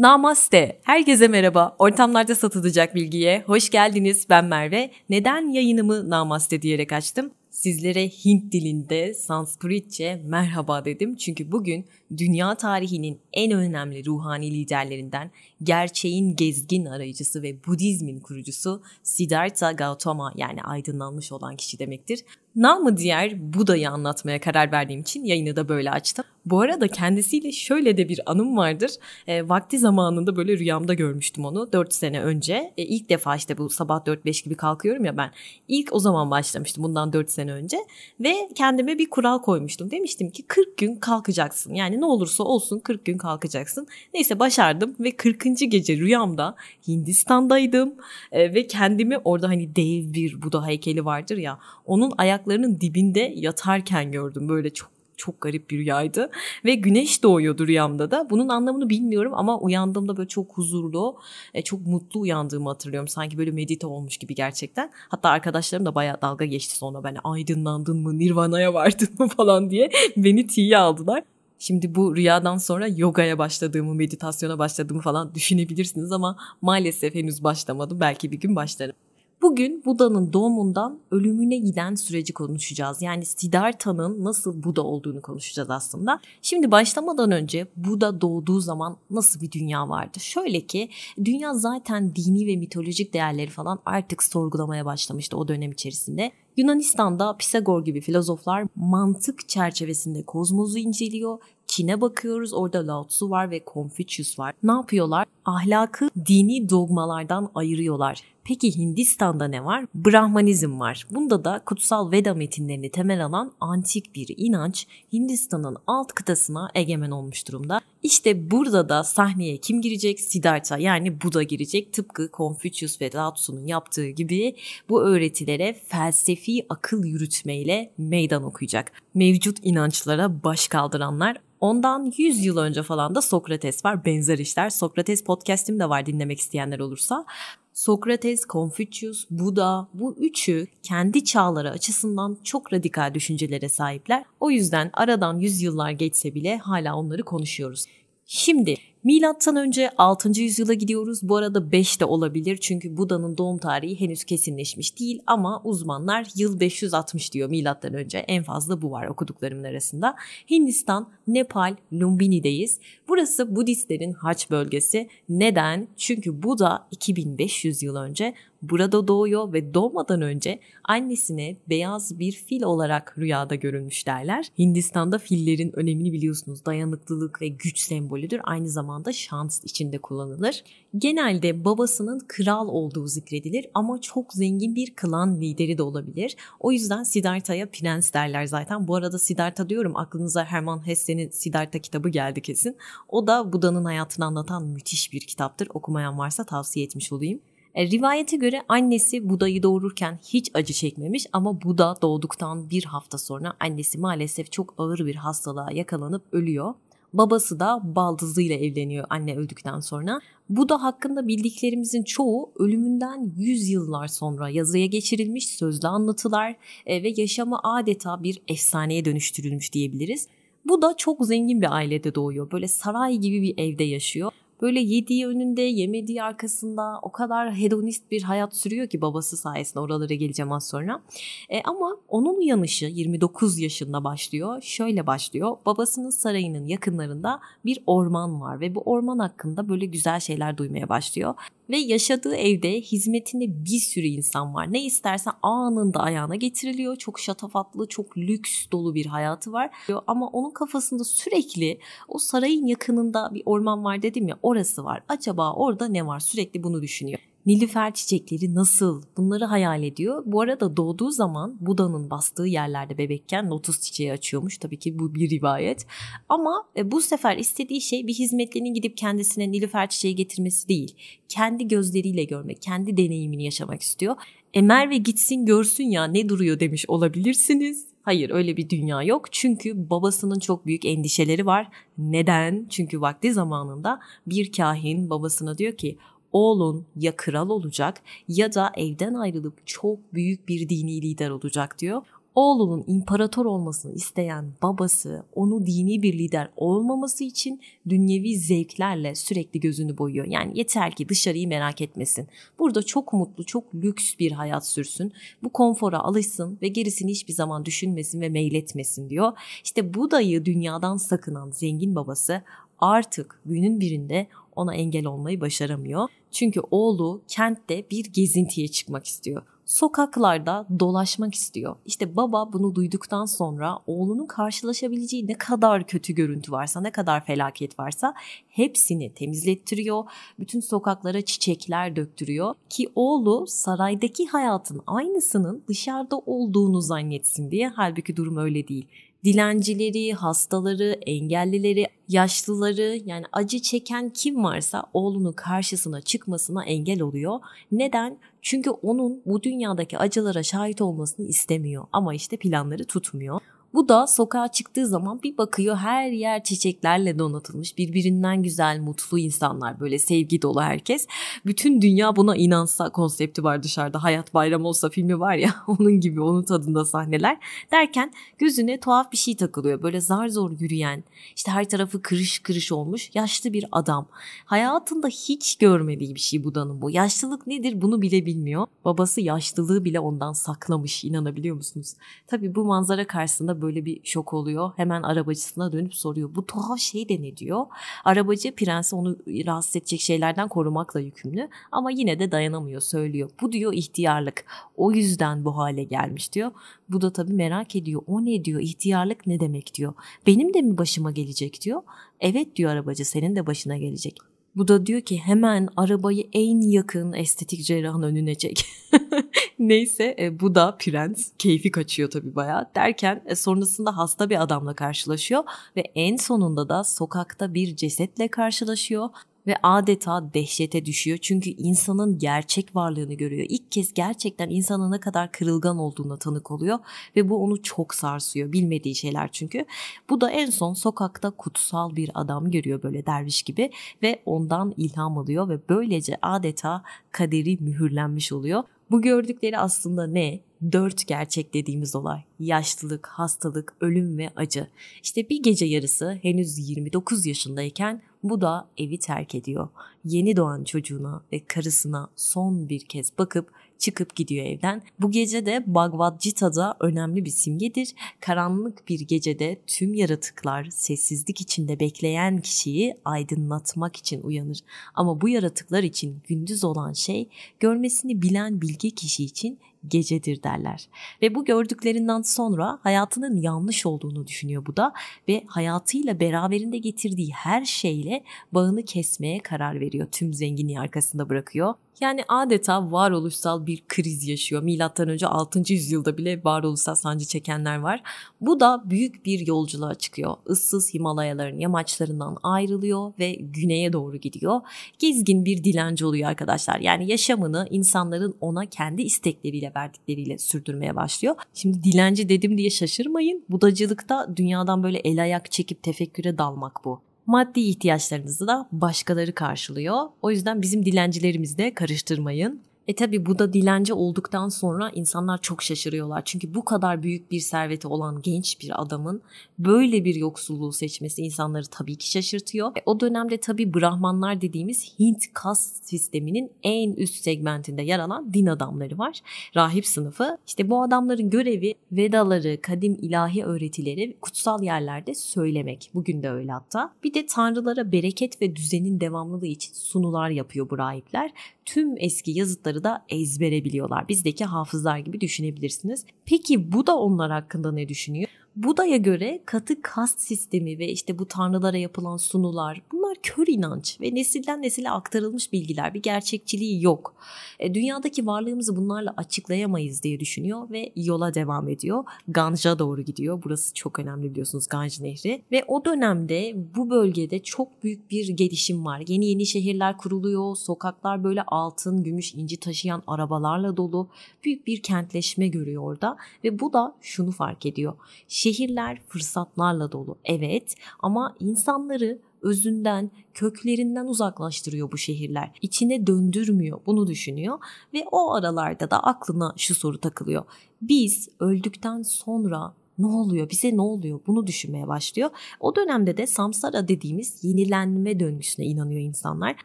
Namaste. Herkese merhaba. Ortamlarda satılacak bilgiye hoş geldiniz. Ben Merve. Neden yayınımı Namaste diyerek açtım? Sizlere Hint dilinde Sanskritçe merhaba dedim. Çünkü bugün dünya tarihinin en önemli ruhani liderlerinden, gerçeğin gezgin arayıcısı ve Budizmin kurucusu Siddhartha Gautama yani aydınlanmış olan kişi demektir. Namı diğer Buda'yı anlatmaya karar verdiğim için yayını da böyle açtım. Bu arada kendisiyle şöyle de bir anım vardır. E, vakti zamanında böyle rüyamda görmüştüm onu 4 sene önce. E, ilk defa işte bu sabah 4-5 gibi kalkıyorum ya ben. İlk o zaman başlamıştım bundan 4 sene önce. Ve kendime bir kural koymuştum. Demiştim ki 40 gün kalkacaksın. Yani ne olursa olsun 40 gün kalkacaksın. Neyse başardım ve 40. gece rüyamda Hindistan'daydım. E, ve kendimi orada hani dev bir Buda heykeli vardır ya. Onun ayaklarının dibinde yatarken gördüm. Böyle çok çok garip bir rüyaydı. Ve güneş doğuyordu rüyamda da. Bunun anlamını bilmiyorum ama uyandığımda böyle çok huzurlu, e, çok mutlu uyandığımı hatırlıyorum. Sanki böyle medite olmuş gibi gerçekten. Hatta arkadaşlarım da bayağı dalga geçti sonra ben aydınlandın mı, nirvana'ya vardın mı falan diye beni tiye aldılar. Şimdi bu rüyadan sonra yogaya başladığımı, meditasyona başladığımı falan düşünebilirsiniz ama maalesef henüz başlamadım. Belki bir gün başlarım. Bugün Buda'nın doğumundan ölümüne giden süreci konuşacağız. Yani Siddhartha'nın nasıl Buda olduğunu konuşacağız aslında. Şimdi başlamadan önce Buda doğduğu zaman nasıl bir dünya vardı? Şöyle ki dünya zaten dini ve mitolojik değerleri falan artık sorgulamaya başlamıştı o dönem içerisinde. Yunanistan'da Pisagor gibi filozoflar mantık çerçevesinde kozmosu inceliyor. Çin'e bakıyoruz orada Lao Tzu var ve Confucius var. Ne yapıyorlar? Ahlakı dini dogmalardan ayırıyorlar. Peki Hindistan'da ne var? Brahmanizm var. Bunda da kutsal Veda metinlerini temel alan antik bir inanç Hindistan'ın alt kıtasına egemen olmuş durumda. İşte burada da sahneye kim girecek? Siddhartha yani Buda girecek. Tıpkı Confucius ve Lao Tzu'nun yaptığı gibi bu öğretilere felsefi akıl yürütmeyle meydan okuyacak. Mevcut inançlara baş kaldıranlar Ondan 100 yıl önce falan da Sokrates var. Benzer işler. Sokrates podcast'im de var dinlemek isteyenler olursa. Sokrates, Confucius, Buda bu üçü kendi çağları açısından çok radikal düşüncelere sahipler. O yüzden aradan yüzyıllar geçse bile hala onları konuşuyoruz. Şimdi Milattan önce 6. yüzyıla gidiyoruz. Bu arada 5 de olabilir çünkü Buda'nın doğum tarihi henüz kesinleşmiş değil ama uzmanlar yıl 560 diyor milattan önce. En fazla bu var okuduklarımın arasında. Hindistan, Nepal, Lumbini'deyiz. Burası Budistlerin haç bölgesi. Neden? Çünkü Buda 2500 yıl önce burada doğuyor ve doğmadan önce annesine beyaz bir fil olarak rüyada görünmüş derler. Hindistan'da fillerin önemini biliyorsunuz. Dayanıklılık ve güç sembolüdür. Aynı zamanda şans içinde kullanılır. Genelde babasının kral olduğu zikredilir ama çok zengin bir klan lideri de olabilir. O yüzden Siddhartha'ya prens derler zaten. Bu arada Siddhartha diyorum aklınıza Hermann Hesse'nin Siddhartha kitabı geldi kesin. O da Buda'nın hayatını anlatan müthiş bir kitaptır. Okumayan varsa tavsiye etmiş olayım. E, rivayete göre annesi Buda'yı doğururken hiç acı çekmemiş ama Buda doğduktan bir hafta sonra annesi maalesef çok ağır bir hastalığa yakalanıp ölüyor. Babası da baldızıyla evleniyor anne öldükten sonra. Buda hakkında bildiklerimizin çoğu ölümünden 100 yıllar sonra yazıya geçirilmiş sözlü anlatılar e, ve yaşamı adeta bir efsaneye dönüştürülmüş diyebiliriz. Bu da çok zengin bir ailede doğuyor. Böyle saray gibi bir evde yaşıyor böyle yediği önünde yemediği arkasında o kadar hedonist bir hayat sürüyor ki babası sayesinde oralara geleceğim az sonra. E, ama onun uyanışı 29 yaşında başlıyor. Şöyle başlıyor. Babasının sarayının yakınlarında bir orman var ve bu orman hakkında böyle güzel şeyler duymaya başlıyor. Ve yaşadığı evde hizmetinde bir sürü insan var. Ne istersen anında ayağına getiriliyor. Çok şatafatlı, çok lüks dolu bir hayatı var. Ama onun kafasında sürekli o sarayın yakınında bir orman var dedim ya orası var. Acaba orada ne var? Sürekli bunu düşünüyor. Nilüfer çiçekleri nasıl? Bunları hayal ediyor. Bu arada doğduğu zaman Buda'nın bastığı yerlerde bebekken lotus çiçeği açıyormuş. Tabii ki bu bir rivayet. Ama e, bu sefer istediği şey bir hizmetlinin gidip kendisine Nilüfer çiçeği getirmesi değil. Kendi gözleriyle görmek, kendi deneyimini yaşamak istiyor. E Merve gitsin görsün ya ne duruyor demiş olabilirsiniz. Hayır öyle bir dünya yok. Çünkü babasının çok büyük endişeleri var. Neden? Çünkü vakti zamanında bir kahin babasına diyor ki oğlun ya kral olacak ya da evden ayrılıp çok büyük bir dini lider olacak diyor. Oğlunun imparator olmasını isteyen babası onu dini bir lider olmaması için dünyevi zevklerle sürekli gözünü boyuyor. Yani yeter ki dışarıyı merak etmesin. Burada çok mutlu, çok lüks bir hayat sürsün. Bu konfora alışsın ve gerisini hiçbir zaman düşünmesin ve meyletmesin diyor. İşte bu dayı dünyadan sakınan zengin babası artık günün birinde ona engel olmayı başaramıyor. Çünkü oğlu kentte bir gezintiye çıkmak istiyor. Sokaklarda dolaşmak istiyor. İşte baba bunu duyduktan sonra oğlunun karşılaşabileceği ne kadar kötü görüntü varsa, ne kadar felaket varsa hepsini temizlettiriyor. Bütün sokaklara çiçekler döktürüyor ki oğlu saraydaki hayatın aynısının dışarıda olduğunu zannetsin diye. Halbuki durum öyle değil dilencileri, hastaları, engellileri, yaşlıları yani acı çeken kim varsa oğlunun karşısına çıkmasına engel oluyor. Neden? Çünkü onun bu dünyadaki acılara şahit olmasını istemiyor ama işte planları tutmuyor. Bu da sokağa çıktığı zaman bir bakıyor her yer çiçeklerle donatılmış. Birbirinden güzel, mutlu insanlar böyle sevgi dolu herkes. Bütün dünya buna inansa konsepti var dışarıda. Hayat bayram olsa filmi var ya onun gibi onun tadında sahneler. Derken gözüne tuhaf bir şey takılıyor. Böyle zar zor yürüyen, işte her tarafı kırış kırış olmuş yaşlı bir adam. Hayatında hiç görmediği bir şey Buda'nın bu. Yaşlılık nedir bunu bile bilmiyor. Babası yaşlılığı bile ondan saklamış inanabiliyor musunuz? Tabii bu manzara karşısında böyle bir şok oluyor. Hemen arabacısına dönüp soruyor. Bu tuhaf şey de ne diyor? Arabacı prensi onu rahatsız edecek şeylerden korumakla yükümlü ama yine de dayanamıyor söylüyor. Bu diyor ihtiyarlık. O yüzden bu hale gelmiş diyor. Bu da tabii merak ediyor. O ne diyor? İhtiyarlık ne demek diyor. Benim de mi başıma gelecek diyor. Evet diyor arabacı senin de başına gelecek. Bu da diyor ki hemen arabayı en yakın estetik cerrahın önüne çek. Neyse e, bu da prens. Keyfi kaçıyor tabii bayağı. Derken e, sonrasında hasta bir adamla karşılaşıyor ve en sonunda da sokakta bir cesetle karşılaşıyor ve adeta dehşete düşüyor. Çünkü insanın gerçek varlığını görüyor. İlk kez gerçekten insanın ne kadar kırılgan olduğuna tanık oluyor ve bu onu çok sarsıyor. Bilmediği şeyler çünkü. Bu da en son sokakta kutsal bir adam görüyor böyle derviş gibi ve ondan ilham alıyor ve böylece adeta kaderi mühürlenmiş oluyor. Bu gördükleri aslında ne? Dört gerçek dediğimiz olay. Yaşlılık, hastalık, ölüm ve acı. İşte bir gece yarısı henüz 29 yaşındayken bu da evi terk ediyor. Yeni doğan çocuğuna ve karısına son bir kez bakıp çıkıp gidiyor evden. Bu gece de Bhagavad Gita'da önemli bir simgedir. Karanlık bir gecede tüm yaratıklar sessizlik içinde bekleyen kişiyi aydınlatmak için uyanır. Ama bu yaratıklar için gündüz olan şey görmesini bilen bilgi kişi için gecedir derler. Ve bu gördüklerinden sonra hayatının yanlış olduğunu düşünüyor bu da ve hayatıyla beraberinde getirdiği her şeyle bağını kesmeye karar veriyor. Tüm zenginliği arkasında bırakıyor. Yani adeta varoluşsal bir kriz yaşıyor. Milattan önce 6. yüzyılda bile varoluşsal sancı çekenler var. Bu da büyük bir yolculuğa çıkıyor. Issız Himalayaların yamaçlarından ayrılıyor ve güneye doğru gidiyor. Gezgin bir dilenci oluyor arkadaşlar. Yani yaşamını insanların ona kendi istekleriyle verdikleriyle sürdürmeye başlıyor. Şimdi dilenci dedim diye şaşırmayın. Budacılıkta dünyadan böyle el ayak çekip tefekküre dalmak bu maddi ihtiyaçlarınızı da başkaları karşılıyor. O yüzden bizim dilencilerimizi de karıştırmayın. E tabi bu da dilenci olduktan sonra insanlar çok şaşırıyorlar. Çünkü bu kadar büyük bir serveti olan genç bir adamın böyle bir yoksulluğu seçmesi insanları tabii ki şaşırtıyor. E o dönemde tabi Brahmanlar dediğimiz Hint kast sisteminin en üst segmentinde yer alan din adamları var. Rahip sınıfı. İşte bu adamların görevi Vedaları, kadim ilahi öğretileri kutsal yerlerde söylemek. Bugün de öyle hatta. Bir de tanrılara bereket ve düzenin devamlılığı için sunular yapıyor bu rahipler. Tüm eski yazıtları da ezbere biliyorlar. Bizdeki hafızlar gibi düşünebilirsiniz. Peki bu da onlar hakkında ne düşünüyor? Buda'ya göre katı kast sistemi ve işte bu tanrılara yapılan sunular bunlar kör inanç ve nesilden nesile aktarılmış bilgiler bir gerçekçiliği yok. E, dünyadaki varlığımızı bunlarla açıklayamayız diye düşünüyor ve yola devam ediyor. Ganj'a doğru gidiyor. Burası çok önemli biliyorsunuz Ganj Nehri ve o dönemde bu bölgede çok büyük bir gelişim var. Yeni yeni şehirler kuruluyor. Sokaklar böyle altın, gümüş, inci taşıyan arabalarla dolu. Büyük bir kentleşme görüyor orada ve bu da şunu fark ediyor Şehirler fırsatlarla dolu evet ama insanları özünden, köklerinden uzaklaştırıyor bu şehirler. İçine döndürmüyor bunu düşünüyor ve o aralarda da aklına şu soru takılıyor. Biz öldükten sonra ne oluyor bize ne oluyor bunu düşünmeye başlıyor. O dönemde de samsara dediğimiz yenilenme döngüsüne inanıyor insanlar.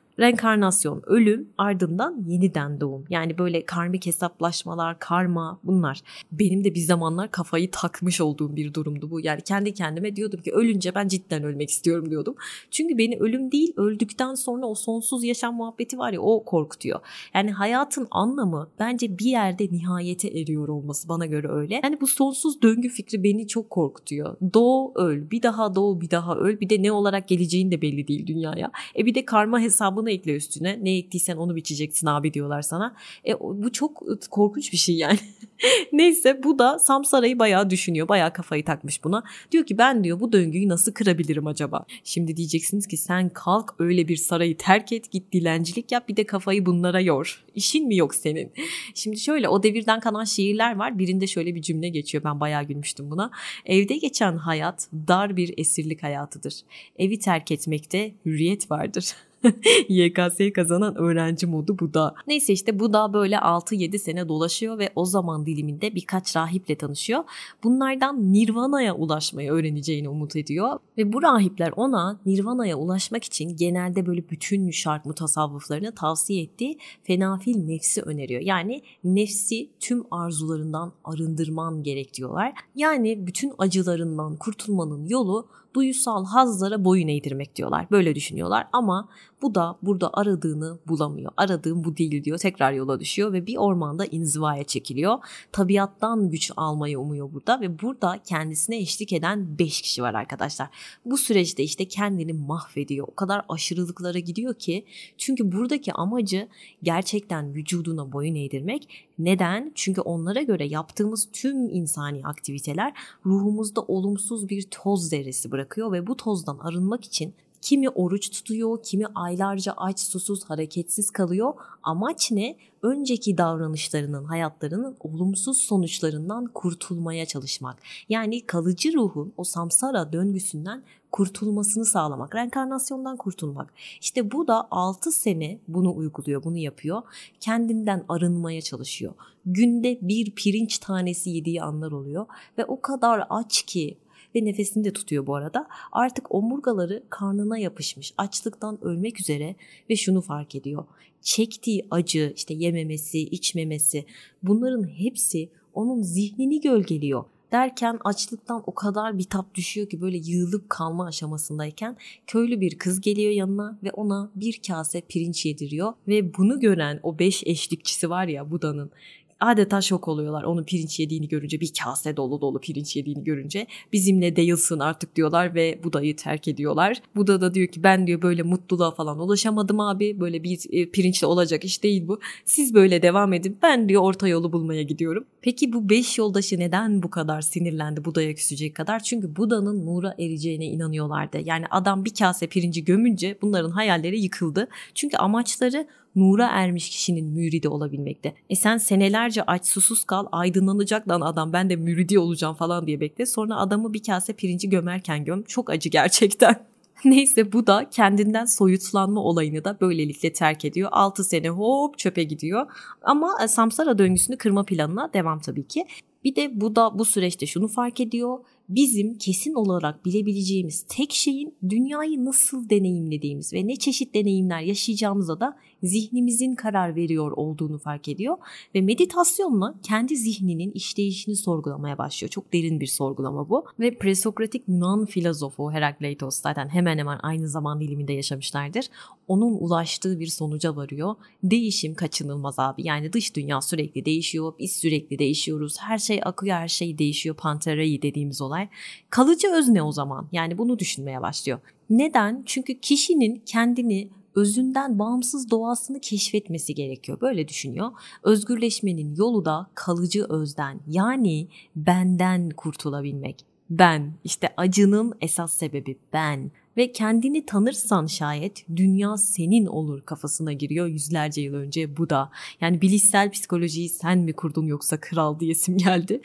Reenkarnasyon, ölüm ardından yeniden doğum. Yani böyle karmik hesaplaşmalar, karma bunlar. Benim de bir zamanlar kafayı takmış olduğum bir durumdu bu. Yani kendi kendime diyordum ki ölünce ben cidden ölmek istiyorum diyordum. Çünkü beni ölüm değil öldükten sonra o sonsuz yaşam muhabbeti var ya o korkutuyor. Yani hayatın anlamı bence bir yerde nihayete eriyor olması bana göre öyle. Yani bu sonsuz döngü fikri beni çok korkutuyor. Doğ öl, bir daha doğ, bir daha öl. Bir de ne olarak geleceğin de belli değil dünyaya. E bir de karma hesabını onu ekle üstüne. Ne ektiysen onu biçeceksin abi diyorlar sana. E, bu çok korkunç bir şey yani. Neyse bu da Samsara'yı bayağı düşünüyor. Bayağı kafayı takmış buna. Diyor ki ben diyor bu döngüyü nasıl kırabilirim acaba? Şimdi diyeceksiniz ki sen kalk öyle bir sarayı terk et git dilencilik yap bir de kafayı bunlara yor. İşin mi yok senin? Şimdi şöyle o devirden kalan şiirler var. Birinde şöyle bir cümle geçiyor. Ben bayağı gülmüştüm buna. Evde geçen hayat dar bir esirlik hayatıdır. Evi terk etmekte hürriyet vardır. YKS'yi kazanan öğrenci modu bu da. Neyse işte bu da böyle 6-7 sene dolaşıyor ve o zaman diliminde birkaç rahiple tanışıyor. Bunlardan Nirvana'ya ulaşmayı öğreneceğini umut ediyor. Ve bu rahipler ona Nirvana'ya ulaşmak için genelde böyle bütün şark mutasavvıflarını tavsiye ettiği fenafil nefsi öneriyor. Yani nefsi tüm arzularından arındırman gerek diyorlar. Yani bütün acılarından kurtulmanın yolu duyusal hazlara boyun eğdirmek diyorlar. Böyle düşünüyorlar ama bu da burada aradığını bulamıyor. Aradığım bu değil diyor. Tekrar yola düşüyor ve bir ormanda inzivaya çekiliyor. Tabiattan güç almayı umuyor burada ve burada kendisine eşlik eden 5 kişi var arkadaşlar. Bu süreçte işte kendini mahvediyor. O kadar aşırılıklara gidiyor ki çünkü buradaki amacı gerçekten vücuduna boyun eğdirmek. Neden? Çünkü onlara göre yaptığımız tüm insani aktiviteler ruhumuzda olumsuz bir toz zerresi bırakıyor ve bu tozdan arınmak için Kimi oruç tutuyor, kimi aylarca aç, susuz, hareketsiz kalıyor. Amaç ne? Önceki davranışlarının, hayatlarının olumsuz sonuçlarından kurtulmaya çalışmak. Yani kalıcı ruhun o samsara döngüsünden kurtulmasını sağlamak, reenkarnasyondan kurtulmak. İşte bu da 6 sene bunu uyguluyor, bunu yapıyor. Kendinden arınmaya çalışıyor. Günde bir pirinç tanesi yediği anlar oluyor ve o kadar aç ki ve nefesini de tutuyor bu arada. Artık omurgaları karnına yapışmış, açlıktan ölmek üzere ve şunu fark ediyor. Çektiği acı, işte yememesi, içmemesi bunların hepsi onun zihnini gölgeliyor derken açlıktan o kadar bitap düşüyor ki böyle yığılıp kalma aşamasındayken köylü bir kız geliyor yanına ve ona bir kase pirinç yediriyor ve bunu gören o beş eşlikçisi var ya Buda'nın adeta şok oluyorlar onu pirinç yediğini görünce bir kase dolu dolu pirinç yediğini görünce bizimle değilsin artık diyorlar ve Buda'yı terk ediyorlar. Buda da diyor ki ben diyor böyle mutluluğa falan ulaşamadım abi böyle bir e, pirinçle olacak iş değil bu. Siz böyle devam edin ben diyor orta yolu bulmaya gidiyorum. Peki bu beş yoldaşı neden bu kadar sinirlendi Buda'ya küsecek kadar? Çünkü Buda'nın nura ereceğine inanıyorlardı. Yani adam bir kase pirinci gömünce bunların hayalleri yıkıldı. Çünkü amaçları nura ermiş kişinin müridi olabilmekte. E sen senelerce aç susuz kal aydınlanacak lan adam ben de müridi olacağım falan diye bekle. Sonra adamı bir kase pirinci gömerken göm. Çok acı gerçekten. Neyse bu da kendinden soyutlanma olayını da böylelikle terk ediyor. 6 sene hop çöpe gidiyor. Ama e, samsara döngüsünü kırma planına devam tabii ki. Bir de bu da bu süreçte şunu fark ediyor bizim kesin olarak bilebileceğimiz tek şeyin dünyayı nasıl deneyimlediğimiz ve ne çeşit deneyimler yaşayacağımıza da zihnimizin karar veriyor olduğunu fark ediyor ve meditasyonla kendi zihninin işleyişini sorgulamaya başlıyor. Çok derin bir sorgulama bu ve presokratik Yunan filozofu Herakleitos zaten hemen hemen aynı zaman diliminde yaşamışlardır. Onun ulaştığı bir sonuca varıyor. Değişim kaçınılmaz abi. Yani dış dünya sürekli değişiyor. Biz sürekli değişiyoruz. Her şey akıyor, her şey değişiyor. Panterai dediğimiz olay. Kalıcı öz ne o zaman? Yani bunu düşünmeye başlıyor. Neden? Çünkü kişinin kendini özünden bağımsız doğasını keşfetmesi gerekiyor. Böyle düşünüyor. Özgürleşmenin yolu da kalıcı özden yani benden kurtulabilmek. Ben işte acının esas sebebi ben ve kendini tanırsan şayet dünya senin olur kafasına giriyor yüzlerce yıl önce bu da. Yani bilişsel psikolojiyi sen mi kurdun yoksa kral diyesim geldi.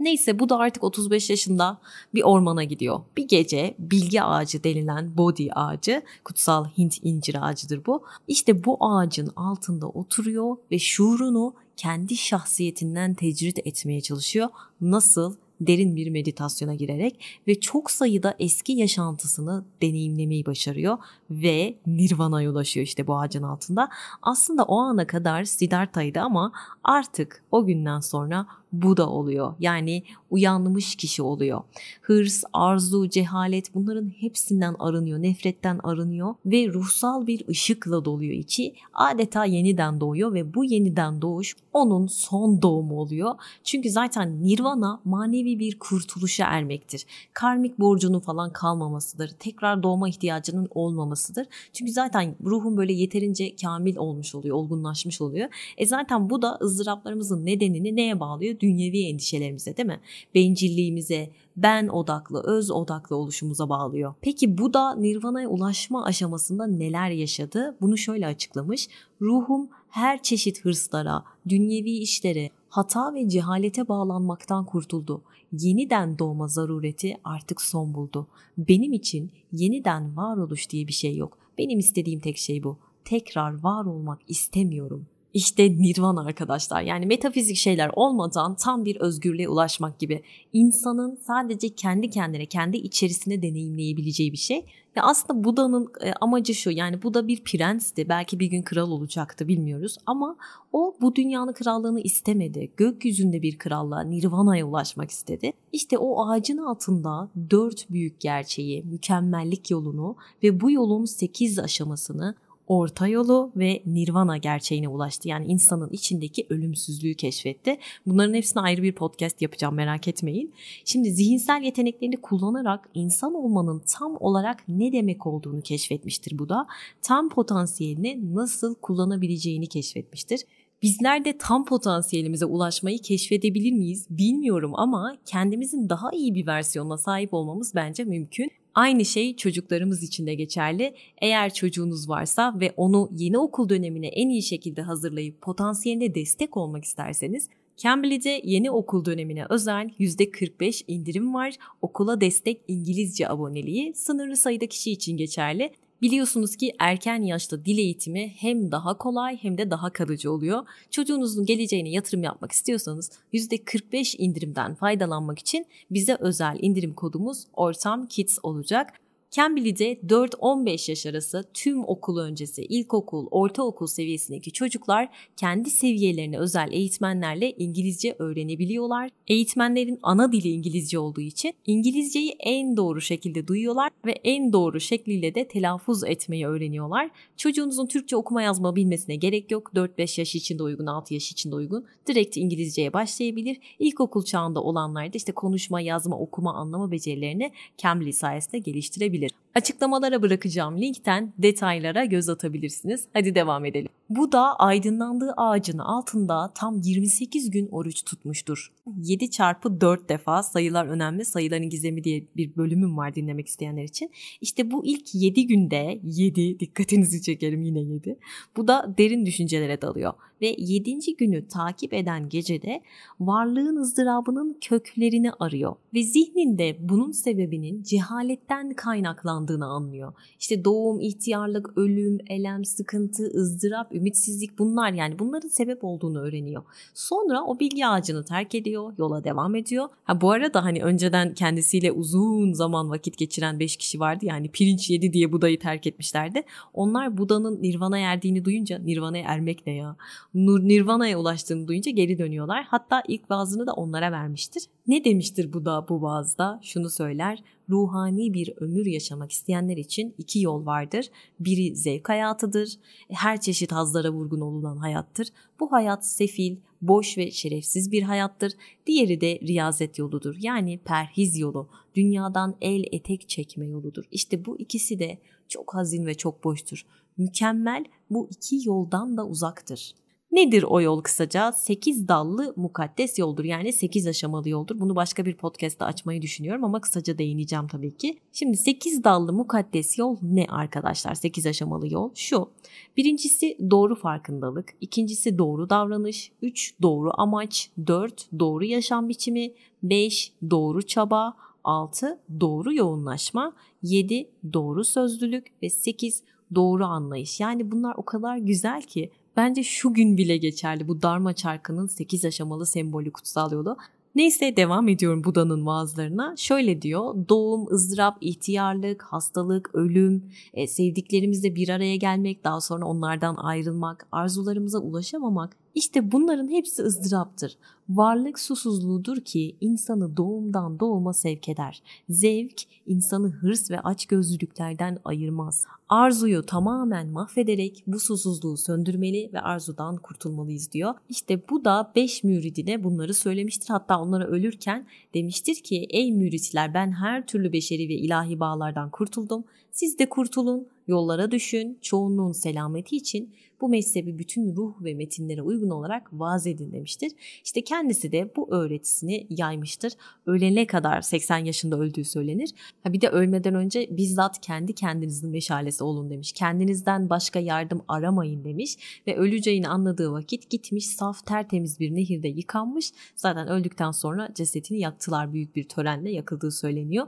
Neyse bu da artık 35 yaşında bir ormana gidiyor. Bir gece bilgi ağacı denilen Bodhi ağacı, kutsal Hint incir ağacıdır bu. İşte bu ağacın altında oturuyor ve şuurunu kendi şahsiyetinden tecrit etmeye çalışıyor. Nasıl? Derin bir meditasyona girerek ve çok sayıda eski yaşantısını deneyimlemeyi başarıyor ve Nirvana'ya ulaşıyor işte bu ağacın altında. Aslında o ana kadar Siddhartha'ydı ama artık o günden sonra Buda oluyor. Yani uyanmış kişi oluyor. Hırs, arzu, cehalet bunların hepsinden arınıyor, nefretten arınıyor ve ruhsal bir ışıkla doluyor içi. Adeta yeniden doğuyor ve bu yeniden doğuş onun son doğumu oluyor. Çünkü zaten nirvana manevi bir kurtuluşa ermektir. Karmik borcunun falan kalmamasıdır. Tekrar doğma ihtiyacının olmamasıdır. Çünkü zaten ruhun böyle yeterince kamil olmuş oluyor, olgunlaşmış oluyor. E zaten bu da ızdıraplarımızın nedenini neye bağlıyor? dünyevi endişelerimize değil mi? Bencilliğimize, ben odaklı, öz odaklı oluşumuza bağlıyor. Peki bu da nirvana'ya ulaşma aşamasında neler yaşadı? Bunu şöyle açıklamış. Ruhum her çeşit hırslara, dünyevi işlere, hata ve cehalete bağlanmaktan kurtuldu. Yeniden doğma zarureti artık son buldu. Benim için yeniden varoluş diye bir şey yok. Benim istediğim tek şey bu. Tekrar var olmak istemiyorum. İşte nirvana arkadaşlar. Yani metafizik şeyler olmadan tam bir özgürlüğe ulaşmak gibi. İnsanın sadece kendi kendine, kendi içerisine deneyimleyebileceği bir şey. Ve aslında Buda'nın e, amacı şu. Yani Buda bir prensti. Belki bir gün kral olacaktı bilmiyoruz. Ama o bu dünyanın krallığını istemedi. Gökyüzünde bir krallığa, nirvana'ya ulaşmak istedi. İşte o ağacın altında dört büyük gerçeği, mükemmellik yolunu ve bu yolun sekiz aşamasını orta yolu ve nirvana gerçeğine ulaştı. Yani insanın içindeki ölümsüzlüğü keşfetti. Bunların hepsine ayrı bir podcast yapacağım merak etmeyin. Şimdi zihinsel yeteneklerini kullanarak insan olmanın tam olarak ne demek olduğunu keşfetmiştir bu da. Tam potansiyelini nasıl kullanabileceğini keşfetmiştir. Bizler de tam potansiyelimize ulaşmayı keşfedebilir miyiz bilmiyorum ama kendimizin daha iyi bir versiyonuna sahip olmamız bence mümkün. Aynı şey çocuklarımız için de geçerli. Eğer çocuğunuz varsa ve onu yeni okul dönemine en iyi şekilde hazırlayıp potansiyeline destek olmak isterseniz Cambly'de yeni okul dönemine özel %45 indirim var. Okula destek İngilizce aboneliği sınırlı sayıda kişi için geçerli. Biliyorsunuz ki erken yaşta dil eğitimi hem daha kolay hem de daha kalıcı oluyor. Çocuğunuzun geleceğine yatırım yapmak istiyorsanız %45 indirimden faydalanmak için bize özel indirim kodumuz Ortam Kids olacak. Cambly'de 4-15 yaş arası tüm okul öncesi, ilkokul, ortaokul seviyesindeki çocuklar kendi seviyelerine özel eğitmenlerle İngilizce öğrenebiliyorlar. Eğitmenlerin ana dili İngilizce olduğu için İngilizceyi en doğru şekilde duyuyorlar ve en doğru şekliyle de telaffuz etmeyi öğreniyorlar. Çocuğunuzun Türkçe okuma yazma bilmesine gerek yok. 4-5 yaş için de uygun, 6 yaş için de uygun. Direkt İngilizceye başlayabilir. İlkokul çağında olanlar da işte konuşma, yazma, okuma, anlama becerilerini Cambly sayesinde geliştirebilir olabilir. Açıklamalara bırakacağım linkten detaylara göz atabilirsiniz. Hadi devam edelim. Bu da aydınlandığı ağacın altında tam 28 gün oruç tutmuştur. 7 çarpı 4 defa sayılar önemli. Sayıların gizemi diye bir bölümüm var dinlemek isteyenler için. İşte bu ilk 7 günde 7 dikkatinizi çekerim yine 7. Bu da derin düşüncelere dalıyor. Ve 7. günü takip eden gecede varlığın ızdırabının köklerini arıyor. Ve zihninde bunun sebebinin cehaletten kaynaklandığını anlıyor. İşte doğum, ihtiyarlık, ölüm, elem, sıkıntı, ızdırap, ümitsizlik bunlar yani bunların sebep olduğunu öğreniyor. Sonra o bilgi ağacını terk ediyor, yola devam ediyor. Ha bu arada hani önceden kendisiyle uzun zaman vakit geçiren 5 kişi vardı yani pirinç yedi diye Buda'yı terk etmişlerdi. Onlar Buda'nın Nirvana'ya erdiğini duyunca Nirvana'ya ermek ne ya? Nirvana'ya ulaştığını duyunca geri dönüyorlar. Hatta ilk vaazını da onlara vermiştir. Ne demiştir Buda bu vaazda? Şunu söyler ruhani bir ömür yaşamak isteyenler için iki yol vardır. Biri zevk hayatıdır. Her çeşit hazlara vurgun olunan hayattır. Bu hayat sefil, boş ve şerefsiz bir hayattır. Diğeri de riyazet yoludur. Yani perhiz yolu. Dünyadan el etek çekme yoludur. İşte bu ikisi de çok hazin ve çok boştur. Mükemmel bu iki yoldan da uzaktır. Nedir o yol kısaca? 8 dallı mukaddes yoldur. Yani 8 aşamalı yoldur. Bunu başka bir podcast'ta açmayı düşünüyorum ama kısaca değineceğim tabii ki. Şimdi 8 dallı mukaddes yol ne arkadaşlar? 8 aşamalı yol şu. Birincisi doğru farkındalık. ikincisi doğru davranış. 3 doğru amaç. 4 doğru yaşam biçimi. 5 doğru çaba. 6 doğru yoğunlaşma. 7 doğru sözlülük ve 8 doğru anlayış. Yani bunlar o kadar güzel ki bence şu gün bile geçerli bu Dharma çarkının 8 aşamalı sembolü kutsal yolu. Neyse devam ediyorum Buda'nın vaazlarına. Şöyle diyor doğum, ızdırap, ihtiyarlık, hastalık, ölüm, e, sevdiklerimizle bir araya gelmek, daha sonra onlardan ayrılmak, arzularımıza ulaşamamak işte bunların hepsi ızdıraptır. Varlık susuzluğudur ki insanı doğumdan doğuma sevk eder. Zevk insanı hırs ve açgözlülüklerden ayırmaz. Arzuyu tamamen mahvederek bu susuzluğu söndürmeli ve arzudan kurtulmalıyız diyor. İşte bu da beş müridine bunları söylemiştir. Hatta onlara ölürken demiştir ki ey müritler ben her türlü beşeri ve ilahi bağlardan kurtuldum. Siz de kurtulun, yollara düşün, çoğunluğun selameti için bu mezhebi bütün ruh ve metinlere uygun olarak vaaz edin demiştir. İşte kendisi de bu öğretisini yaymıştır. Ölene kadar 80 yaşında öldüğü söylenir. Ha bir de ölmeden önce bizzat kendi kendinizin meşalesi olun demiş. Kendinizden başka yardım aramayın demiş ve öleceğini anladığı vakit gitmiş saf tertemiz bir nehirde yıkanmış. Zaten öldükten sonra cesetini yaktılar büyük bir törenle yakıldığı söyleniyor.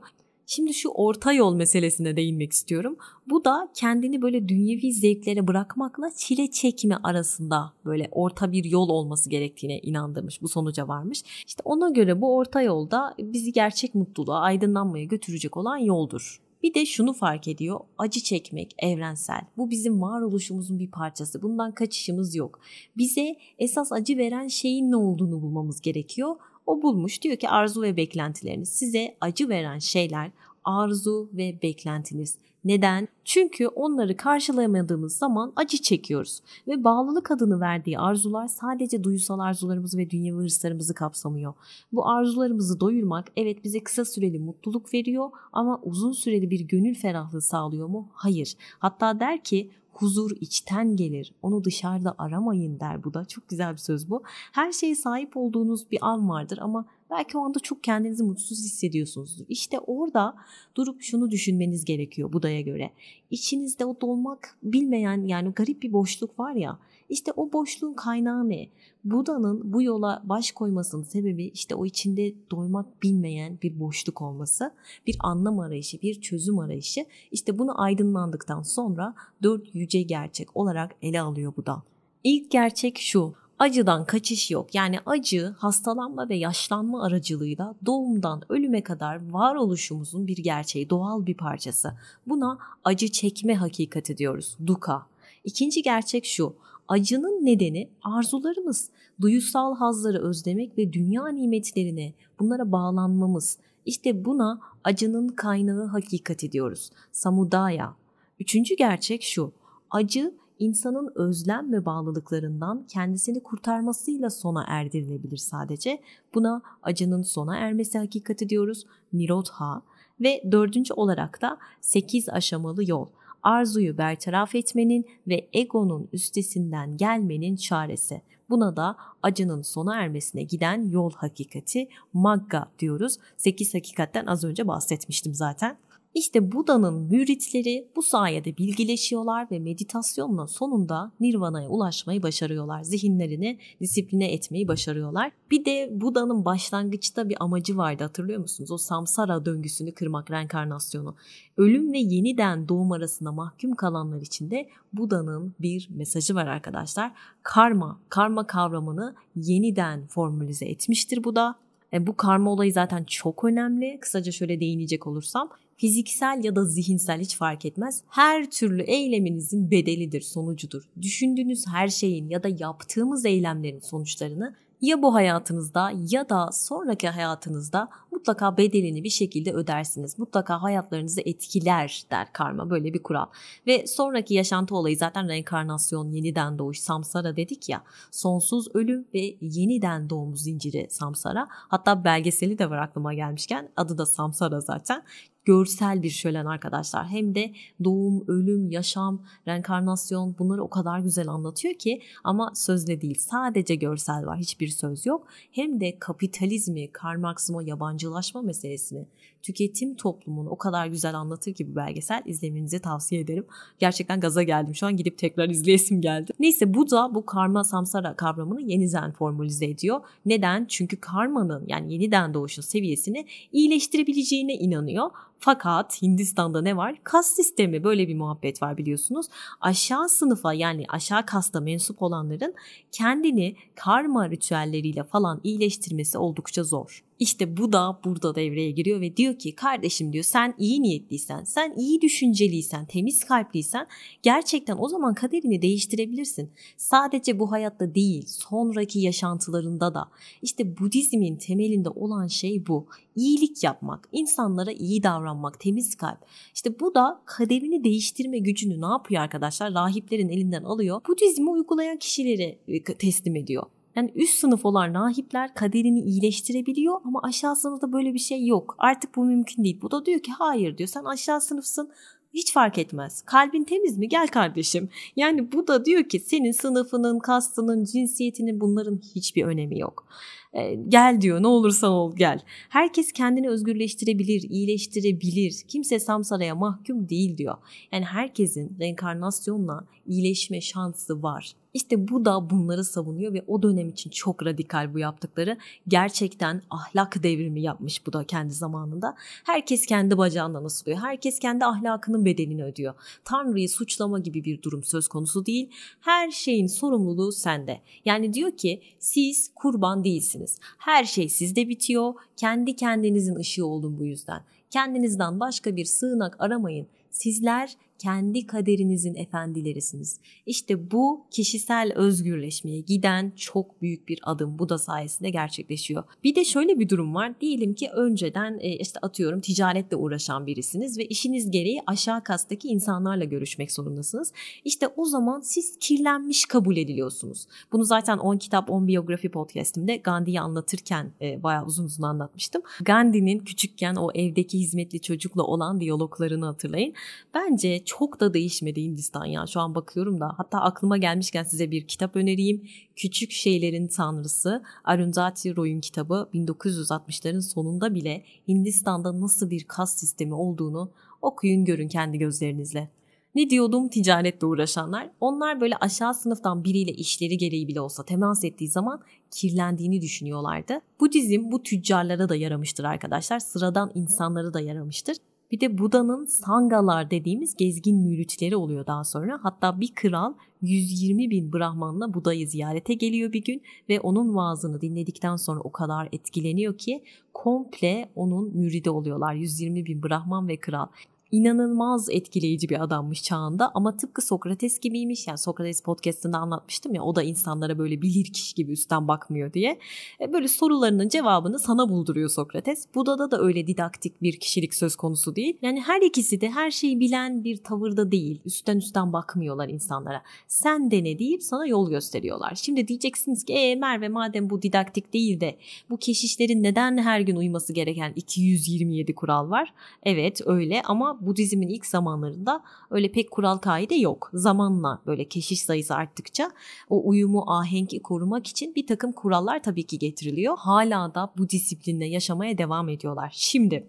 Şimdi şu orta yol meselesine değinmek istiyorum. Bu da kendini böyle dünyevi zevklere bırakmakla çile çekme arasında böyle orta bir yol olması gerektiğine inandırmış. Bu sonuca varmış. İşte ona göre bu orta yolda bizi gerçek mutluluğa, aydınlanmaya götürecek olan yoldur. Bir de şunu fark ediyor. Acı çekmek evrensel. Bu bizim varoluşumuzun bir parçası. Bundan kaçışımız yok. Bize esas acı veren şeyin ne olduğunu bulmamız gerekiyor. O bulmuş diyor ki arzu ve beklentileriniz size acı veren şeyler arzu ve beklentiniz. Neden? Çünkü onları karşılayamadığımız zaman acı çekiyoruz ve bağlılık adını verdiği arzular sadece duysal arzularımızı ve dünyevi hırslarımızı kapsamıyor. Bu arzularımızı doyurmak evet bize kısa süreli mutluluk veriyor ama uzun süreli bir gönül ferahlığı sağlıyor mu? Hayır. Hatta der ki huzur içten gelir. Onu dışarıda aramayın der bu da. Çok güzel bir söz bu. Her şeye sahip olduğunuz bir an vardır ama belki o anda çok kendinizi mutsuz hissediyorsunuzdur. İşte orada durup şunu düşünmeniz gerekiyor Buda'ya göre. İçinizde o dolmak bilmeyen yani garip bir boşluk var ya. İşte o boşluğun kaynağı ne? Buda'nın bu yola baş koymasının sebebi işte o içinde doymak bilmeyen bir boşluk olması, bir anlam arayışı, bir çözüm arayışı. İşte bunu aydınlandıktan sonra dört yüce gerçek olarak ele alıyor Buda. İlk gerçek şu, acıdan kaçış yok. Yani acı hastalanma ve yaşlanma aracılığıyla doğumdan ölüme kadar varoluşumuzun bir gerçeği, doğal bir parçası. Buna acı çekme hakikati diyoruz. Duka. İkinci gerçek şu. Acının nedeni arzularımız, duyusal hazları özlemek ve dünya nimetlerine bunlara bağlanmamız. İşte buna acının kaynağı hakikat diyoruz. Samudaya. Üçüncü gerçek şu. Acı insanın özlem ve bağlılıklarından kendisini kurtarmasıyla sona erdirilebilir sadece. Buna acının sona ermesi hakikati diyoruz. Nirodha. Ve dördüncü olarak da sekiz aşamalı yol arzuyu bertaraf etmenin ve egonun üstesinden gelmenin çaresi. Buna da acının sona ermesine giden yol hakikati Magga diyoruz. 8 hakikatten az önce bahsetmiştim zaten. İşte Buda'nın müritleri bu sayede bilgileşiyorlar ve meditasyonla sonunda Nirvana'ya ulaşmayı başarıyorlar. Zihinlerini disipline etmeyi başarıyorlar. Bir de Buda'nın başlangıçta bir amacı vardı hatırlıyor musunuz? O samsara döngüsünü kırmak, reenkarnasyonu. Ölüm ve yeniden doğum arasında mahkum kalanlar için de Buda'nın bir mesajı var arkadaşlar. Karma, karma kavramını yeniden formülize etmiştir Buda. E, bu karma olayı zaten çok önemli. Kısaca şöyle değinecek olursam fiziksel ya da zihinsel hiç fark etmez. Her türlü eyleminizin bedelidir, sonucudur. Düşündüğünüz her şeyin ya da yaptığımız eylemlerin sonuçlarını ya bu hayatınızda ya da sonraki hayatınızda mutlaka bedelini bir şekilde ödersiniz. Mutlaka hayatlarınızı etkiler der karma böyle bir kural. Ve sonraki yaşantı olayı zaten reenkarnasyon, yeniden doğuş, samsara dedik ya. Sonsuz ölüm ve yeniden doğum zinciri samsara. Hatta belgeseli de var aklıma gelmişken adı da samsara zaten görsel bir şölen arkadaşlar. Hem de doğum, ölüm, yaşam, reenkarnasyon bunları o kadar güzel anlatıyor ki ama sözle değil sadece görsel var hiçbir söz yok. Hem de kapitalizmi, Karl yabancılaşma meselesini, tüketim toplumunu o kadar güzel anlatır ki bu belgesel izlemenizi tavsiye ederim. Gerçekten gaza geldim şu an gidip tekrar izleyesim geldi. Neyse bu da bu karma samsara kavramını yeniden formülize ediyor. Neden? Çünkü karmanın yani yeniden doğuşun seviyesini iyileştirebileceğine inanıyor. Fakat Hindistan'da ne var? Kas sistemi böyle bir muhabbet var biliyorsunuz. Aşağı sınıfa yani aşağı kasta mensup olanların kendini karma ritüelleriyle falan iyileştirmesi oldukça zor. İşte bu da burada devreye giriyor ve diyor ki kardeşim diyor sen iyi niyetliysen, sen iyi düşünceliysen, temiz kalpliysen gerçekten o zaman kaderini değiştirebilirsin. Sadece bu hayatta değil, sonraki yaşantılarında da. İşte Budizmin temelinde olan şey bu. İyilik yapmak, insanlara iyi davranmak, temiz kalp. İşte bu da kaderini değiştirme gücünü ne yapıyor arkadaşlar? Rahiplerin elinden alıyor. Budizmi uygulayan kişileri e, teslim ediyor. Yani üst sınıf olan rahipler kaderini iyileştirebiliyor ama aşağı sınıfta böyle bir şey yok. Artık bu mümkün değil. Bu da diyor ki hayır diyor sen aşağı sınıfsın hiç fark etmez. Kalbin temiz mi? Gel kardeşim. Yani bu da diyor ki senin sınıfının, kastının, cinsiyetinin bunların hiçbir önemi yok. E, gel diyor ne olursan ol gel. Herkes kendini özgürleştirebilir, iyileştirebilir. Kimse samsaraya mahkum değil diyor. Yani herkesin reenkarnasyonla iyileşme şansı var. İşte bu da bunları savunuyor ve o dönem için çok radikal bu yaptıkları. Gerçekten ahlak devrimi yapmış bu da kendi zamanında. Herkes kendi bacağından asılıyor. Herkes kendi ahlakının bedelini ödüyor. Tanrı'yı suçlama gibi bir durum söz konusu değil. Her şeyin sorumluluğu sende. Yani diyor ki siz kurban değilsiniz. Her şey sizde bitiyor. Kendi kendinizin ışığı olun bu yüzden. Kendinizden başka bir sığınak aramayın. Sizler kendi kaderinizin efendilerisiniz. İşte bu kişisel özgürleşmeye giden çok büyük bir adım. Bu da sayesinde gerçekleşiyor. Bir de şöyle bir durum var. Diyelim ki önceden e, işte atıyorum ticaretle uğraşan birisiniz ve işiniz gereği aşağı kastaki insanlarla görüşmek zorundasınız. İşte o zaman siz kirlenmiş kabul ediliyorsunuz. Bunu zaten 10 kitap 10 biyografi podcastimde Gandhi'yi anlatırken e, bayağı uzun uzun anlatmıştım. Gandhi'nin küçükken o evdeki hizmetli çocukla olan diyaloglarını hatırlayın. Bence çok da değişmedi Hindistan ya. Şu an bakıyorum da hatta aklıma gelmişken size bir kitap önereyim. Küçük Şeylerin Tanrısı Arundhati Roy'un kitabı 1960'ların sonunda bile Hindistan'da nasıl bir kas sistemi olduğunu okuyun görün kendi gözlerinizle. Ne diyordum ticaretle uğraşanlar? Onlar böyle aşağı sınıftan biriyle işleri gereği bile olsa temas ettiği zaman kirlendiğini düşünüyorlardı. Bu dizim bu tüccarlara da yaramıştır arkadaşlar. Sıradan insanlara da yaramıştır. Bir de Buda'nın sangalar dediğimiz gezgin müritleri oluyor daha sonra. Hatta bir kral 120 bin Brahman'la Buda'yı ziyarete geliyor bir gün ve onun vaazını dinledikten sonra o kadar etkileniyor ki komple onun müridi oluyorlar. 120 bin Brahman ve kral inanılmaz etkileyici bir adammış çağında ama tıpkı Sokrates gibiymiş. Yani Sokrates podcastında anlatmıştım ya o da insanlara böyle bilir kişi gibi üstten bakmıyor diye. E, böyle sorularının cevabını sana bulduruyor Sokrates. Buda'da da öyle didaktik bir kişilik söz konusu değil. Yani her ikisi de her şeyi bilen bir tavırda değil. Üstten üstten bakmıyorlar insanlara. Sen de ne deyip sana yol gösteriyorlar. Şimdi diyeceksiniz ki e Merve madem bu didaktik değil de bu keşişlerin neden her gün uyması gereken 227 kural var? Evet öyle ama Budizmin ilk zamanlarında öyle pek kural kaide yok. Zamanla böyle keşiş sayısı arttıkça o uyumu ahengi korumak için bir takım kurallar tabii ki getiriliyor. Hala da bu disiplinle yaşamaya devam ediyorlar. Şimdi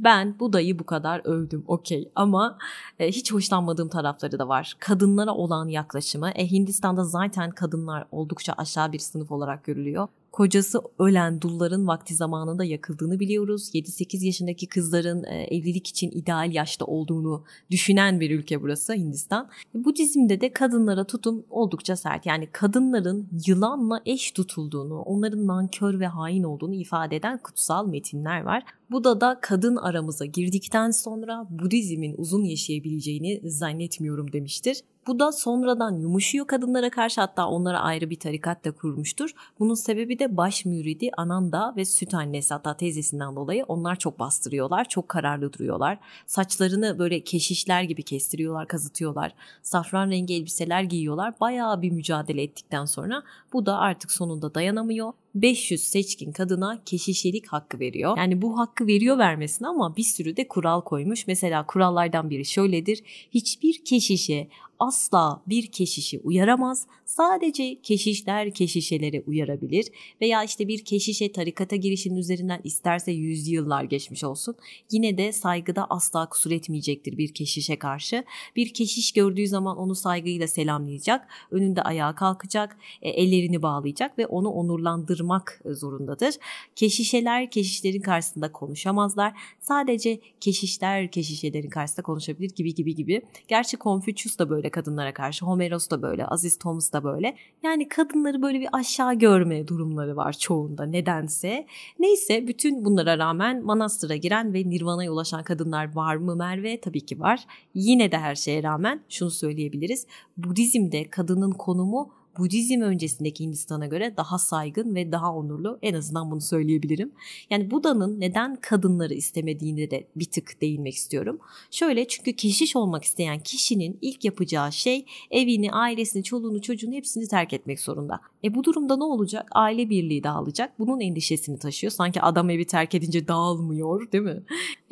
ben Buda'yı bu kadar övdüm okey ama e, hiç hoşlanmadığım tarafları da var. Kadınlara olan yaklaşımı. E, Hindistan'da zaten kadınlar oldukça aşağı bir sınıf olarak görülüyor kocası ölen dulların vakti zamanında yakıldığını biliyoruz. 7-8 yaşındaki kızların e, evlilik için ideal yaşta olduğunu düşünen bir ülke burası Hindistan. Bu dizimde de kadınlara tutum oldukça sert. Yani kadınların yılanla eş tutulduğunu, onların nankör ve hain olduğunu ifade eden kutsal metinler var. Buda da kadın aramıza girdikten sonra Budizmin uzun yaşayabileceğini zannetmiyorum demiştir. Bu da sonradan yumuşuyor kadınlara karşı hatta onlara ayrı bir tarikat da kurmuştur. Bunun sebebi de baş müridi Ananda ve süt annesi hatta teyzesinden dolayı onlar çok bastırıyorlar. Çok kararlı duruyorlar. Saçlarını böyle keşişler gibi kestiriyorlar, kazıtıyorlar. Safran rengi elbiseler giyiyorlar. Bayağı bir mücadele ettikten sonra bu da artık sonunda dayanamıyor 500 seçkin kadına keşişelik hakkı veriyor. Yani bu hakkı veriyor vermesine ama bir sürü de kural koymuş. Mesela kurallardan biri şöyledir. Hiçbir keşişe asla bir keşişi uyaramaz. Sadece keşişler keşişelere uyarabilir veya işte bir keşişe tarikata girişinin üzerinden isterse yüzyıllar geçmiş olsun. Yine de saygıda asla kusur etmeyecektir bir keşişe karşı. Bir keşiş gördüğü zaman onu saygıyla selamlayacak, önünde ayağa kalkacak, e, ellerini bağlayacak ve onu onurlandırmak zorundadır. Keşişeler keşişlerin karşısında konuşamazlar. Sadece keşişler keşişelerin karşısında konuşabilir gibi gibi gibi. Gerçi Confucius da böyle kadınlara karşı. Homeros da böyle, Aziz Thomas da böyle. Yani kadınları böyle bir aşağı görme durumları var çoğunda nedense. Neyse bütün bunlara rağmen manastıra giren ve Nirvana'ya ulaşan kadınlar var mı Merve? Tabii ki var. Yine de her şeye rağmen şunu söyleyebiliriz. Budizm'de kadının konumu Budizm öncesindeki Hindistan'a göre daha saygın ve daha onurlu. En azından bunu söyleyebilirim. Yani Buda'nın neden kadınları istemediğini de bir tık değinmek istiyorum. Şöyle çünkü keşiş olmak isteyen kişinin ilk yapacağı şey evini, ailesini, çoluğunu, çocuğunu hepsini terk etmek zorunda. E bu durumda ne olacak? Aile birliği dağılacak. Bunun endişesini taşıyor. Sanki adam evi terk edince dağılmıyor değil mi?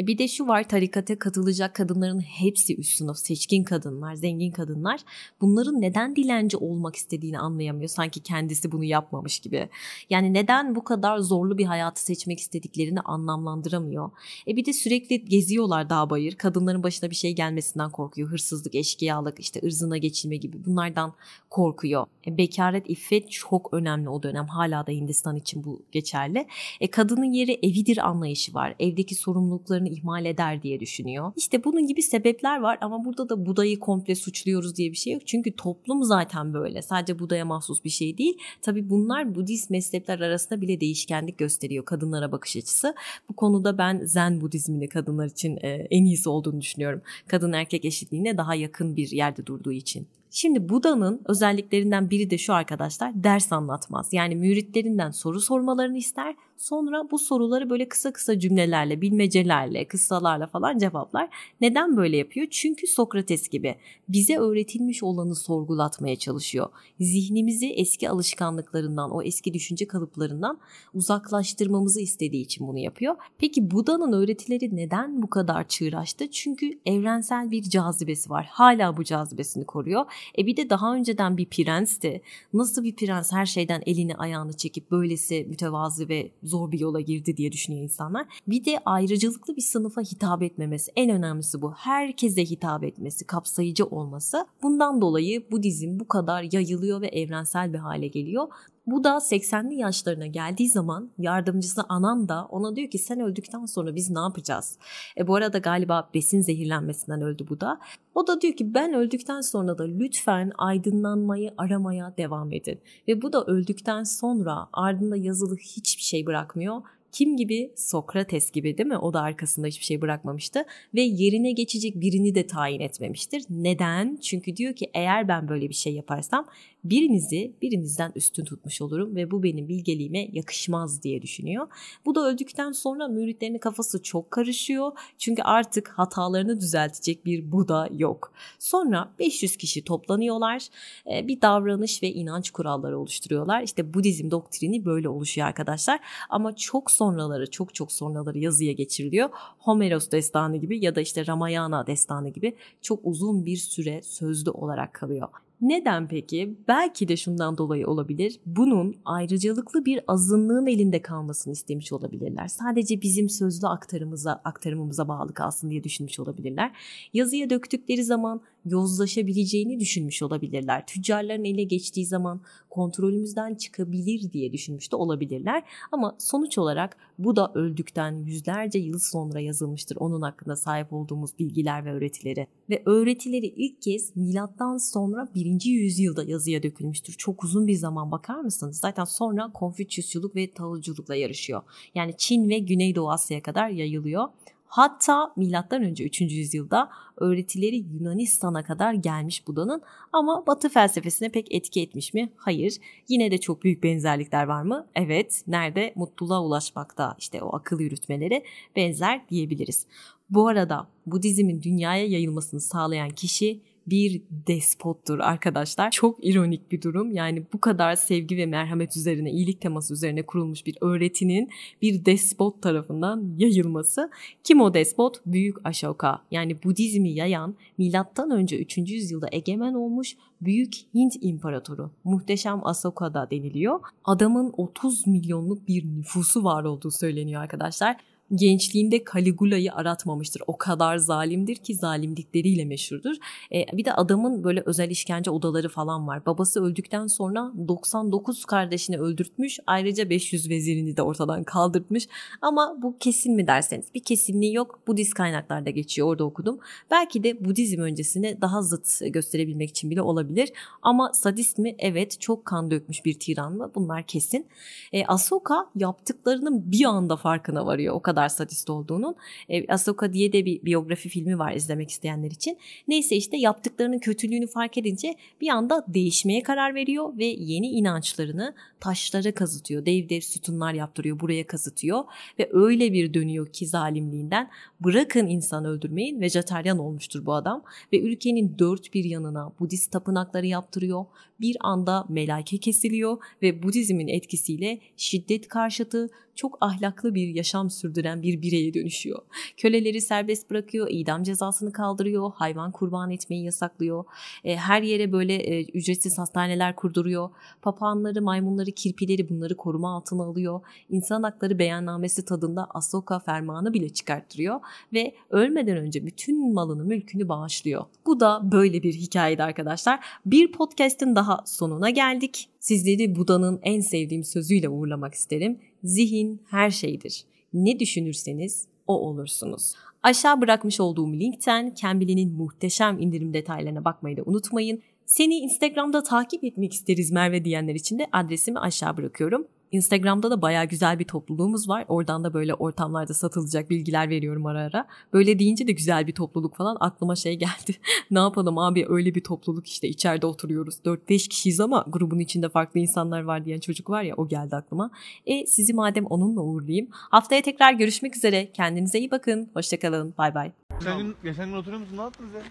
E bir de şu var tarikate katılacak kadınların hepsi üst sınıf seçkin kadınlar, zengin kadınlar. Bunların neden dilenci olmak istediğini anlayamıyor. Sanki kendisi bunu yapmamış gibi. Yani neden bu kadar zorlu bir hayatı seçmek istediklerini anlamlandıramıyor. E bir de sürekli geziyorlar dağ bayır. Kadınların başına bir şey gelmesinden korkuyor. Hırsızlık, eşkıyalık, işte ırzına geçilme gibi bunlardan korkuyor. E bekaret, iffet çok önemli o dönem. Hala da Hindistan için bu geçerli. E kadının yeri evidir anlayışı var. Evdeki sorumluluklarını ihmal eder diye düşünüyor. İşte bunun gibi sebepler var ama burada da Buda'yı komple suçluyoruz diye bir şey yok. Çünkü toplum zaten böyle. Sadece Buda'ya mahsus bir şey değil. Tabii bunlar Budist mezhepler arasında bile değişkenlik gösteriyor kadınlara bakış açısı. Bu konuda ben Zen Budizmini kadınlar için e, en iyisi olduğunu düşünüyorum. Kadın erkek eşitliğine daha yakın bir yerde durduğu için. Şimdi Buda'nın özelliklerinden biri de şu arkadaşlar ders anlatmaz. Yani müritlerinden soru sormalarını ister Sonra bu soruları böyle kısa kısa cümlelerle, bilmecelerle, kıssalarla falan cevaplar. Neden böyle yapıyor? Çünkü Sokrates gibi bize öğretilmiş olanı sorgulatmaya çalışıyor. Zihnimizi eski alışkanlıklarından, o eski düşünce kalıplarından uzaklaştırmamızı istediği için bunu yapıyor. Peki Buda'nın öğretileri neden bu kadar çığıraştı? Çünkü evrensel bir cazibesi var. Hala bu cazibesini koruyor. E bir de daha önceden bir prensti. Nasıl bir prens her şeyden elini ayağını çekip böylesi mütevazı ve zor bir yola girdi diye düşünüyor insanlar. Bir de ayrıcalıklı bir sınıfa hitap etmemesi. En önemlisi bu. Herkese hitap etmesi, kapsayıcı olması. Bundan dolayı bu dizim bu kadar yayılıyor ve evrensel bir hale geliyor. Bu da 80'li yaşlarına geldiği zaman yardımcısı Anan da ona diyor ki sen öldükten sonra biz ne yapacağız? E bu arada galiba besin zehirlenmesinden öldü bu da. O da diyor ki ben öldükten sonra da lütfen aydınlanmayı aramaya devam edin. Ve bu da öldükten sonra ardında yazılı hiçbir şey bırakmıyor. Kim gibi? Sokrates gibi değil mi? O da arkasında hiçbir şey bırakmamıştı ve yerine geçecek birini de tayin etmemiştir. Neden? Çünkü diyor ki eğer ben böyle bir şey yaparsam birinizi birinizden üstün tutmuş olurum ve bu benim bilgeliğime yakışmaz diye düşünüyor. Bu da öldükten sonra müritlerinin kafası çok karışıyor. Çünkü artık hatalarını düzeltecek bir Buda yok. Sonra 500 kişi toplanıyorlar. E, bir davranış ve inanç kuralları oluşturuyorlar. İşte Budizm doktrini böyle oluşuyor arkadaşlar. Ama çok sonraları çok çok sonraları yazıya geçiriliyor. Homeros destanı gibi ya da işte Ramayana destanı gibi çok uzun bir süre sözlü olarak kalıyor. Neden peki? Belki de şundan dolayı olabilir. Bunun ayrıcalıklı bir azınlığın elinde kalmasını istemiş olabilirler. Sadece bizim sözlü aktarımıza, aktarımımıza bağlı kalsın diye düşünmüş olabilirler. Yazıya döktükleri zaman yozlaşabileceğini düşünmüş olabilirler. Tüccarların ele geçtiği zaman kontrolümüzden çıkabilir diye düşünmüş de olabilirler. Ama sonuç olarak bu da öldükten yüzlerce yıl sonra yazılmıştır onun hakkında sahip olduğumuz bilgiler ve öğretileri. Ve öğretileri ilk kez milattan sonra 1. yüzyılda yazıya dökülmüştür. Çok uzun bir zaman bakar mısınız? Zaten sonra Konfüçyüsçülük ve Taoculukla yarışıyor. Yani Çin ve Güneydoğu Asya'ya kadar yayılıyor. Hatta milattan önce 3. yüzyılda öğretileri Yunanistan'a kadar gelmiş Buda'nın ama Batı felsefesine pek etki etmiş mi? Hayır. Yine de çok büyük benzerlikler var mı? Evet. Nerede? Mutluluğa ulaşmakta işte o akıl yürütmeleri benzer diyebiliriz. Bu arada Budizmin dünyaya yayılmasını sağlayan kişi bir despottur arkadaşlar. Çok ironik bir durum. Yani bu kadar sevgi ve merhamet üzerine, iyilik teması üzerine kurulmuş bir öğretinin bir despot tarafından yayılması. Kim o despot? Büyük Ashoka. Yani Budizmi yayan milattan önce 3. yüzyılda egemen olmuş Büyük Hint İmparatoru. Muhteşem Asoka da deniliyor. Adamın 30 milyonluk bir nüfusu var olduğu söyleniyor arkadaşlar gençliğinde Caligula'yı aratmamıştır. O kadar zalimdir ki zalimlikleriyle meşhurdur. E, bir de adamın böyle özel işkence odaları falan var. Babası öldükten sonra 99 kardeşini öldürtmüş. Ayrıca 500 vezirini de ortadan kaldırtmış. Ama bu kesin mi derseniz bir kesinliği yok. Budist kaynaklarda geçiyor. Orada okudum. Belki de Budizm öncesine daha zıt gösterebilmek için bile olabilir. Ama sadist mi? Evet. Çok kan dökmüş bir tiran mı? Bunlar kesin. E, Ahsoka yaptıklarının bir anda farkına varıyor. O kadar sadist olduğunun. E, Ahsoka diye de bir biyografi filmi var izlemek isteyenler için. Neyse işte yaptıklarının kötülüğünü fark edince bir anda değişmeye karar veriyor ve yeni inançlarını taşlara kazıtıyor. Dev dev sütunlar yaptırıyor, buraya kazıtıyor ve öyle bir dönüyor ki zalimliğinden bırakın insan öldürmeyin vejetaryen olmuştur bu adam ve ülkenin dört bir yanına Budist tapınakları yaptırıyor. Bir anda melake kesiliyor ve Budizmin etkisiyle şiddet karşıtı çok ahlaklı bir yaşam sürdüren bir bireye dönüşüyor. Köleleri serbest bırakıyor, idam cezasını kaldırıyor, hayvan kurban etmeyi yasaklıyor. E, her yere böyle e, ücretsiz hastaneler kurduruyor. Papağanları, maymunları, kirpileri bunları koruma altına alıyor. İnsan hakları beyannamesi tadında Asoka fermanı bile çıkarttırıyor ve ölmeden önce bütün malını, mülkünü bağışlıyor. Bu da böyle bir hikayeydi arkadaşlar. Bir podcast'in daha sonuna geldik. Sizleri Buda'nın en sevdiğim sözüyle uğurlamak isterim. Zihin her şeydir. Ne düşünürseniz o olursunuz. Aşağı bırakmış olduğum linkten Cambly'nin muhteşem indirim detaylarına bakmayı da unutmayın. Seni Instagram'da takip etmek isteriz Merve diyenler için de adresimi aşağı bırakıyorum. Instagram'da da bayağı güzel bir topluluğumuz var. Oradan da böyle ortamlarda satılacak bilgiler veriyorum ara ara. Böyle deyince de güzel bir topluluk falan aklıma şey geldi. ne yapalım abi öyle bir topluluk işte içeride oturuyoruz. 4-5 kişiyiz ama grubun içinde farklı insanlar var diyen çocuk var ya o geldi aklıma. E sizi madem onunla uğurlayayım. Haftaya tekrar görüşmek üzere. Kendinize iyi bakın. Hoşçakalın. Bay bay. Geçen gün, geçen gün oturuyor musun? Ne yaptınız ya?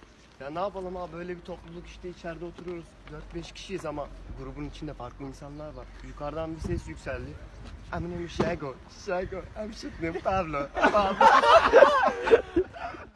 Ya ne yapalım abi böyle bir topluluk işte içeride oturuyoruz. 4-5 kişiyiz ama grubun içinde farklı insanlar var. Yukarıdan bir ses yükseldi. I'm name is Shago. Shago. I'm shooting Pablo. Pablo.